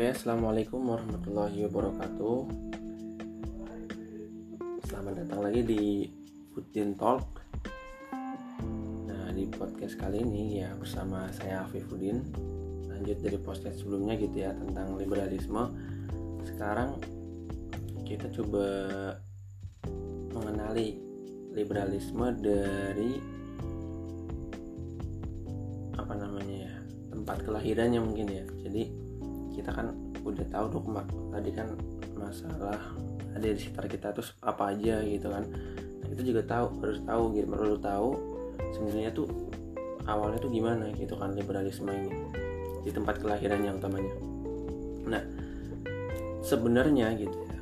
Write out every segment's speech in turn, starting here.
Oke, assalamualaikum warahmatullahi wabarakatuh. Selamat datang lagi di Putin Talk. Nah, di podcast kali ini ya bersama saya Afifuddin. Lanjut dari podcast sebelumnya gitu ya tentang liberalisme. Sekarang kita coba mengenali liberalisme dari apa namanya ya tempat kelahirannya mungkin ya jadi kita kan udah tahu dok tadi kan masalah ada di sekitar kita terus apa aja gitu kan. Nah, kita juga tahu harus tahu gitu. Perlu tahu sebenarnya tuh awalnya tuh gimana gitu kan liberalisme ini. Di tempat kelahiran yang utamanya. Nah sebenarnya gitu ya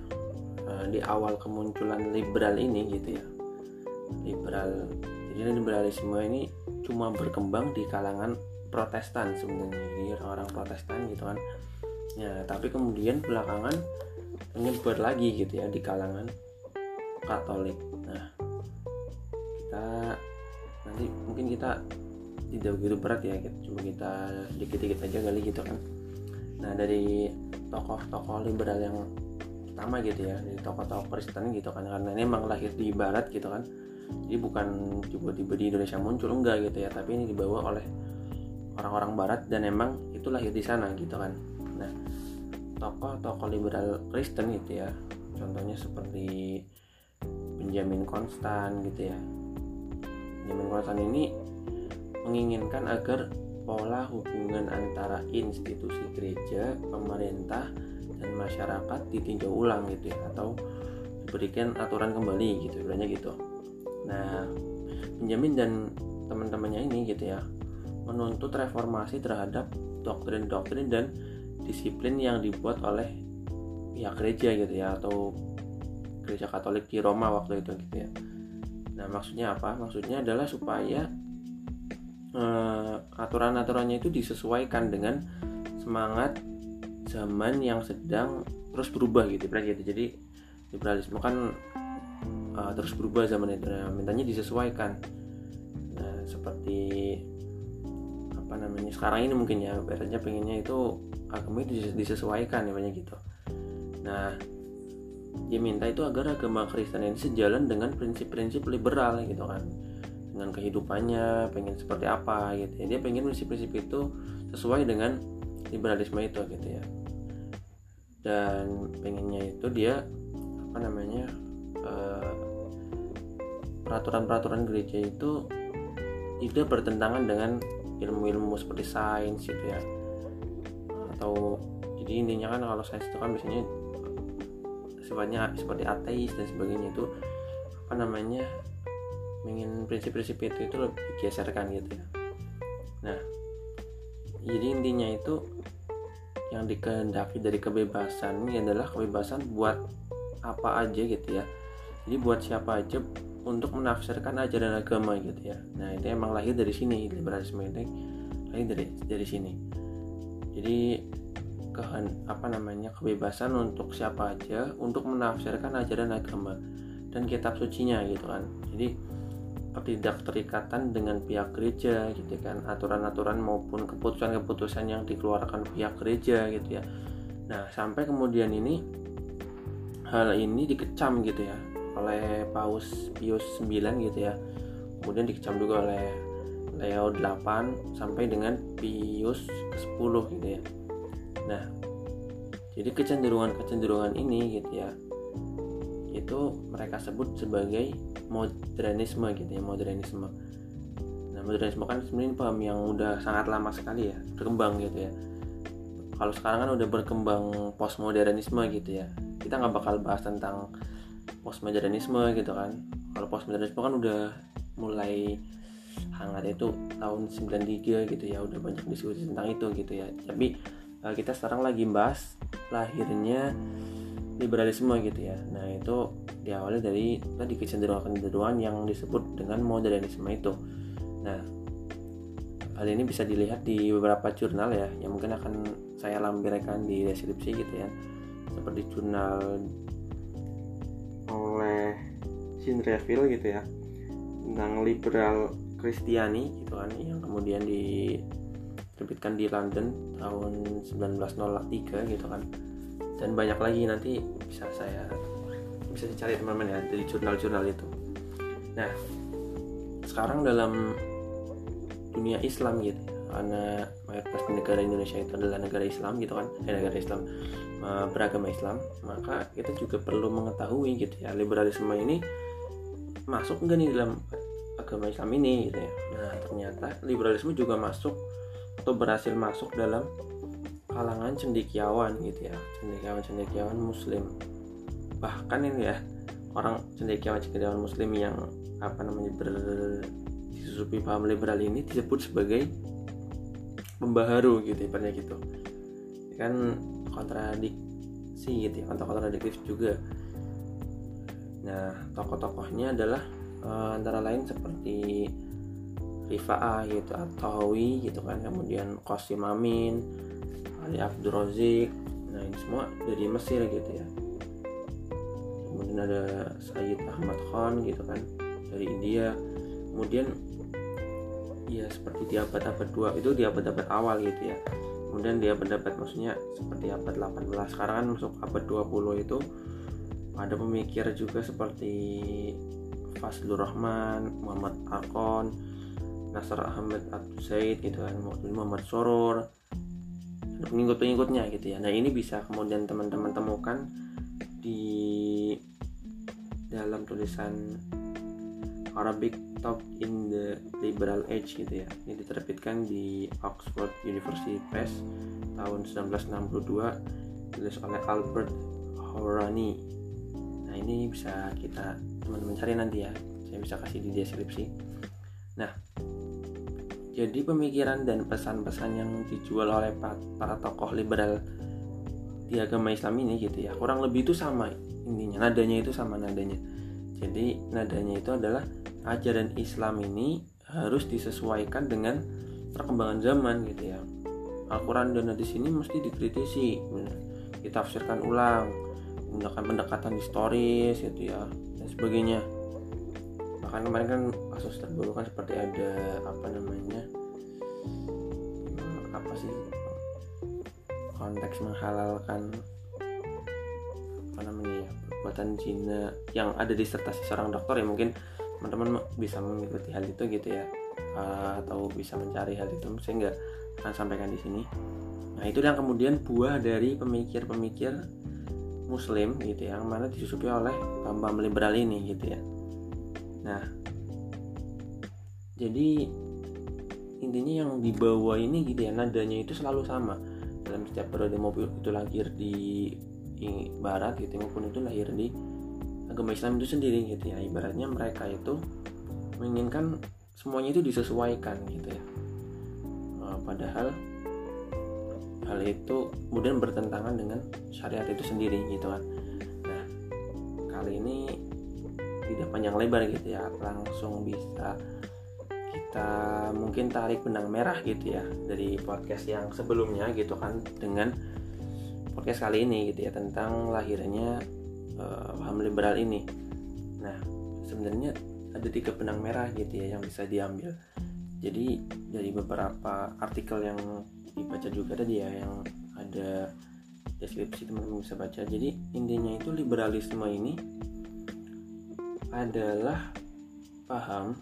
eh, di awal kemunculan liberal ini gitu ya liberal jadi liberalisme ini cuma berkembang di kalangan Protestan sebenarnya orang-orang Protestan gitu kan ya tapi kemudian belakangan menyebar lagi gitu ya di kalangan Katolik. Nah kita nanti mungkin kita tidak begitu berat ya cuma kita dikit-dikit aja kali gitu kan. Nah dari tokoh-tokoh liberal yang pertama gitu ya dari tokoh-tokoh Kristen gitu kan karena ini emang lahir di Barat gitu kan. Jadi bukan tiba-tiba di Indonesia muncul enggak gitu ya tapi ini dibawa oleh orang-orang Barat dan emang itu lahir di sana gitu kan nah tokoh-tokoh liberal Kristen gitu ya contohnya seperti Benjamin Konstan gitu ya Benjamin Konstan ini menginginkan agar pola hubungan antara institusi gereja, pemerintah, dan masyarakat ditinjau ulang gitu ya atau diberikan aturan kembali gitu sebenarnya gitu. Nah, Benjamin dan teman-temannya ini gitu ya menuntut reformasi terhadap doktrin-doktrin dan disiplin yang dibuat oleh pihak gereja gitu ya atau gereja Katolik di Roma waktu itu gitu ya. Nah maksudnya apa? Maksudnya adalah supaya uh, aturan-aturannya itu disesuaikan dengan semangat zaman yang sedang terus berubah gitu, gitu. Jadi liberalisme kan uh, terus berubah zaman itu, nah, mintanya disesuaikan. Nah seperti apa namanya sekarang ini mungkin ya, biasanya pengennya itu agama itu disesuaikan ya banyak gitu. Nah dia minta itu agar agama Kristen ini sejalan dengan prinsip-prinsip liberal gitu kan. Dengan kehidupannya pengen seperti apa gitu ya. Dia pengen prinsip-prinsip itu sesuai dengan liberalisme itu gitu ya. Dan pengennya itu dia apa namanya uh, peraturan-peraturan gereja itu tidak bertentangan dengan ilmu-ilmu seperti sains gitu ya atau jadi intinya kan kalau sains itu kan biasanya sifatnya seperti ateis dan sebagainya itu apa namanya ingin prinsip-prinsip itu itu lebih digeserkan gitu ya. Nah jadi intinya itu yang dikehendaki dari kebebasan ini adalah kebebasan buat apa aja gitu ya. Jadi buat siapa aja untuk menafsirkan ajaran agama gitu ya. Nah itu emang lahir dari sini liberalisme ini lahir dari dari sini jadi kehen, apa namanya kebebasan untuk siapa aja untuk menafsirkan ajaran agama dan kitab sucinya gitu kan. Jadi ketidakterikatan dengan pihak gereja gitu kan aturan-aturan maupun keputusan-keputusan yang dikeluarkan pihak gereja gitu ya. Nah sampai kemudian ini hal ini dikecam gitu ya oleh Paus Pius 9 gitu ya. Kemudian dikecam juga oleh Leo 8 sampai dengan Pius ke-10 gitu ya. Nah, jadi kecenderungan-kecenderungan ini gitu ya itu mereka sebut sebagai modernisme gitu ya, modernisme. Nah, modernisme kan sebenarnya paham yang udah sangat lama sekali ya, berkembang gitu ya. Kalau sekarang kan udah berkembang postmodernisme gitu ya. Kita nggak bakal bahas tentang postmodernisme gitu kan. Kalau postmodernisme kan udah mulai hangat itu tahun 93 gitu ya udah banyak diskusi tentang itu gitu ya. Tapi uh, kita sekarang lagi bahas lahirnya liberalisme gitu ya. Nah itu diawali dari tadi kecenderungan-kecenderungan yang disebut dengan modernisme itu. Nah hal ini bisa dilihat di beberapa jurnal ya yang mungkin akan saya lampirkan di deskripsi gitu ya. Seperti jurnal oleh Sinreville gitu ya tentang liberal Kristiani gitu kan yang kemudian di diterbitkan di London tahun 1903 gitu kan. Dan banyak lagi nanti bisa saya bisa dicari teman-teman ya dari jurnal-jurnal itu. Nah sekarang dalam dunia Islam gitu karena mayoritas negara Indonesia itu adalah negara Islam gitu kan eh, negara Islam eh, beragama Islam maka kita juga perlu mengetahui gitu ya liberalisme ini masuk nggak nih dalam agama Islam ini gitu ya. Nah ternyata liberalisme juga masuk atau berhasil masuk dalam kalangan cendekiawan gitu ya. Cendekiawan cendekiawan Muslim. Bahkan ini ya orang cendekiawan cendekiawan Muslim yang apa namanya ber disusupi paham liberal ini disebut sebagai pembaharu gitu ibaratnya gitu. Kan kontradiksi gitu ya atau kontradiktif juga. Nah tokoh-tokohnya adalah uh, antara lain seperti Rifa'ah gitu atau Hawi gitu kan. Kemudian Qasim Amin Ali Abdul nah ini semua dari Mesir gitu ya. Kemudian ada Sayyid Ahmad Khan gitu kan dari India. Kemudian ya seperti di abad-abad 2 itu di abad-abad awal gitu ya. Kemudian di abad-abad maksudnya seperti abad 18 sekarang kan masuk abad 20 itu ada pemikir juga seperti Fazlur Rahman, Muhammad Arkon, Nasr Ahmad Abdul Said gitu kan, Muhammad Soror, pengikut-pengikutnya gitu ya. Nah ini bisa kemudian teman-teman temukan di dalam tulisan Arabic Talk in the Liberal Age gitu ya. Ini diterbitkan di Oxford University Press tahun 1962 ditulis oleh Albert Horani nah ini bisa kita teman-teman cari nanti ya. Saya bisa kasih di deskripsi. Nah jadi pemikiran dan pesan-pesan yang dijual oleh para tokoh liberal di agama Islam ini gitu ya kurang lebih itu sama intinya. Nadanya itu sama nadanya. Jadi nadanya itu adalah ajaran Islam ini harus disesuaikan dengan perkembangan zaman gitu ya. Al-Quran dan hadis ini mesti dikritisi ditafsirkan ulang menggunakan pendekatan historis gitu ya sebagainya bahkan kemarin kan kasus terbaru kan seperti ada apa namanya apa sih konteks menghalalkan apa namanya ya perbuatan zina yang ada di disertasi seorang dokter ya mungkin teman-teman bisa mengikuti hal itu gitu ya uh, atau bisa mencari hal itu. Saya nggak akan sampaikan di sini. Nah itu yang kemudian buah dari pemikir-pemikir muslim gitu ya yang mana disusupi oleh paham liberal ini gitu ya. Nah jadi intinya yang dibawa ini gitu ya nadanya itu selalu sama. Dalam setiap periode mobil itu lahir di barat gitu maupun itu lahir di agama Islam itu sendiri gitu ya. Ibaratnya mereka itu menginginkan semuanya itu disesuaikan gitu ya. Nah, padahal hal itu kemudian bertentangan dengan syariat itu sendiri gitu kan. Nah kali ini tidak panjang lebar gitu ya langsung bisa kita mungkin tarik benang merah gitu ya dari podcast yang sebelumnya gitu kan dengan podcast kali ini gitu ya tentang lahirnya uh, paham liberal ini. Nah sebenarnya ada tiga benang merah gitu ya yang bisa diambil. Jadi dari beberapa artikel yang dibaca juga tadi ya yang ada deskripsi teman-teman bisa baca. Jadi intinya itu liberalisme ini adalah paham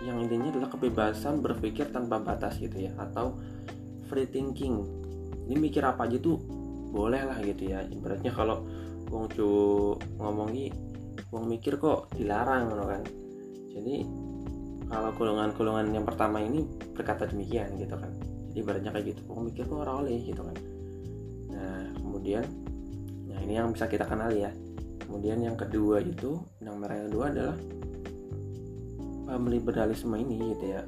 yang intinya adalah kebebasan berpikir tanpa batas gitu ya atau free thinking. Ini mikir apa aja tuh boleh lah gitu ya. Ibaratnya kalau wong cu ngomongi wong mikir kok dilarang kan. Jadi kalau golongan-golongan yang pertama ini berkata demikian gitu kan ibaratnya kayak gitu. Wong mikir kok orang oleh? gitu kan. Nah kemudian nah ini yang bisa kita kenal ya. Kemudian yang kedua itu yang merah yang kedua adalah paham liberalisme ini gitu ya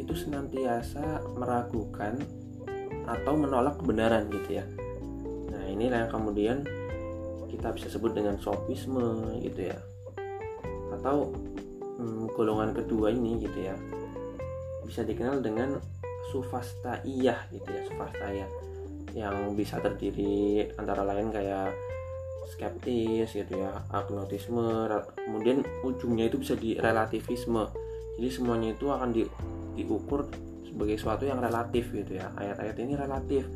itu senantiasa meragukan atau menolak kebenaran gitu ya. Nah inilah yang kemudian kita bisa sebut dengan sopisme gitu ya. Atau hmm, golongan kedua ini gitu ya bisa dikenal dengan sufastaiyah gitu ya sufastaiyah. Yang bisa terdiri antara lain kayak skeptis gitu ya agnotisme kemudian ujungnya itu bisa di relativisme jadi semuanya itu akan di, diukur sebagai sesuatu yang relatif gitu ya. Ayat-ayat ini relatif.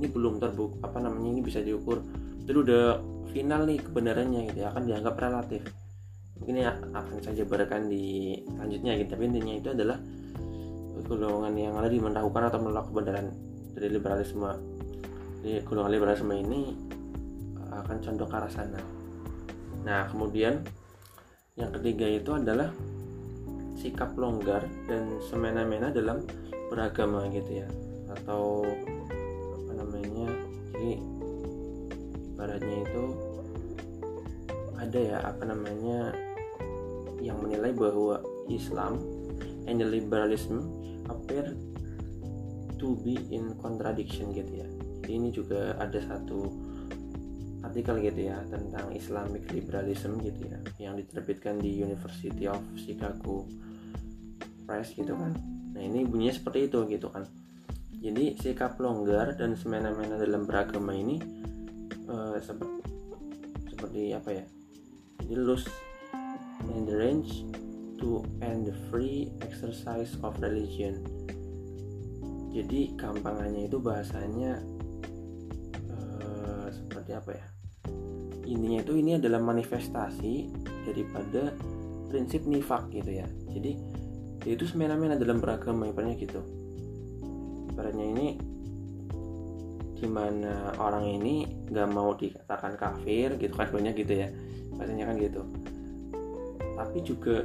Ini belum terbuk apa namanya ini bisa diukur. Itu udah final nih kebenarannya gitu ya akan dianggap relatif. Mungkin ya akan saya jabarkan di selanjutnya gitu. Tapi intinya itu adalah golongan yang ada di atau menolak kebenaran dari liberalisme. Di golongan liberalisme ini akan condong ke arah sana. Nah kemudian yang ketiga itu adalah sikap longgar dan semena-mena dalam beragama gitu ya. Atau apa namanya jadi ibaratnya itu ada ya apa namanya yang menilai bahwa Islam and the liberalism appear to be in contradiction gitu ya. Jadi ini juga ada satu artikel gitu ya tentang Islamic liberalism gitu ya yang diterbitkan di University of Chicago Press gitu kan. Nah ini bunyinya seperti itu gitu kan. Jadi sikap longgar dan semena-mena dalam beragama ini uh, seperti seperti apa ya? Jadi loose the range to end the free exercise of religion. Jadi gampangannya itu bahasanya uh, seperti apa ya? Intinya itu ini adalah manifestasi daripada prinsip nifak gitu ya. Jadi itu semena-mena dalam beragama ibaratnya gitu. Ibaratnya ini gimana orang ini nggak mau dikatakan kafir gitu kan banyak gitu ya. Bahasanya kan gitu. Tapi juga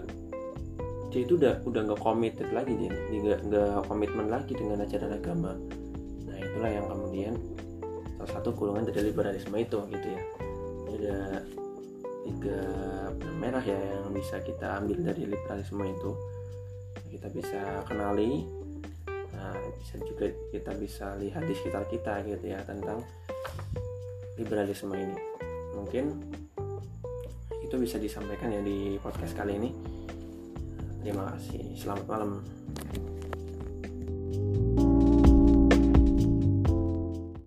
dia itu udah udah nggak committed lagi dia nggak nggak komitmen lagi dengan ajaran agama. Nah itulah yang kemudian salah satu golongan dari liberalisme itu gitu ya. Ada tiga merah ya yang bisa kita ambil dari liberalisme itu. Kita bisa kenali nah bisa juga kita bisa lihat di sekitar kita gitu ya tentang liberalisme ini. Mungkin itu bisa disampaikan ya di podcast kali ini terima kasih. Selamat malam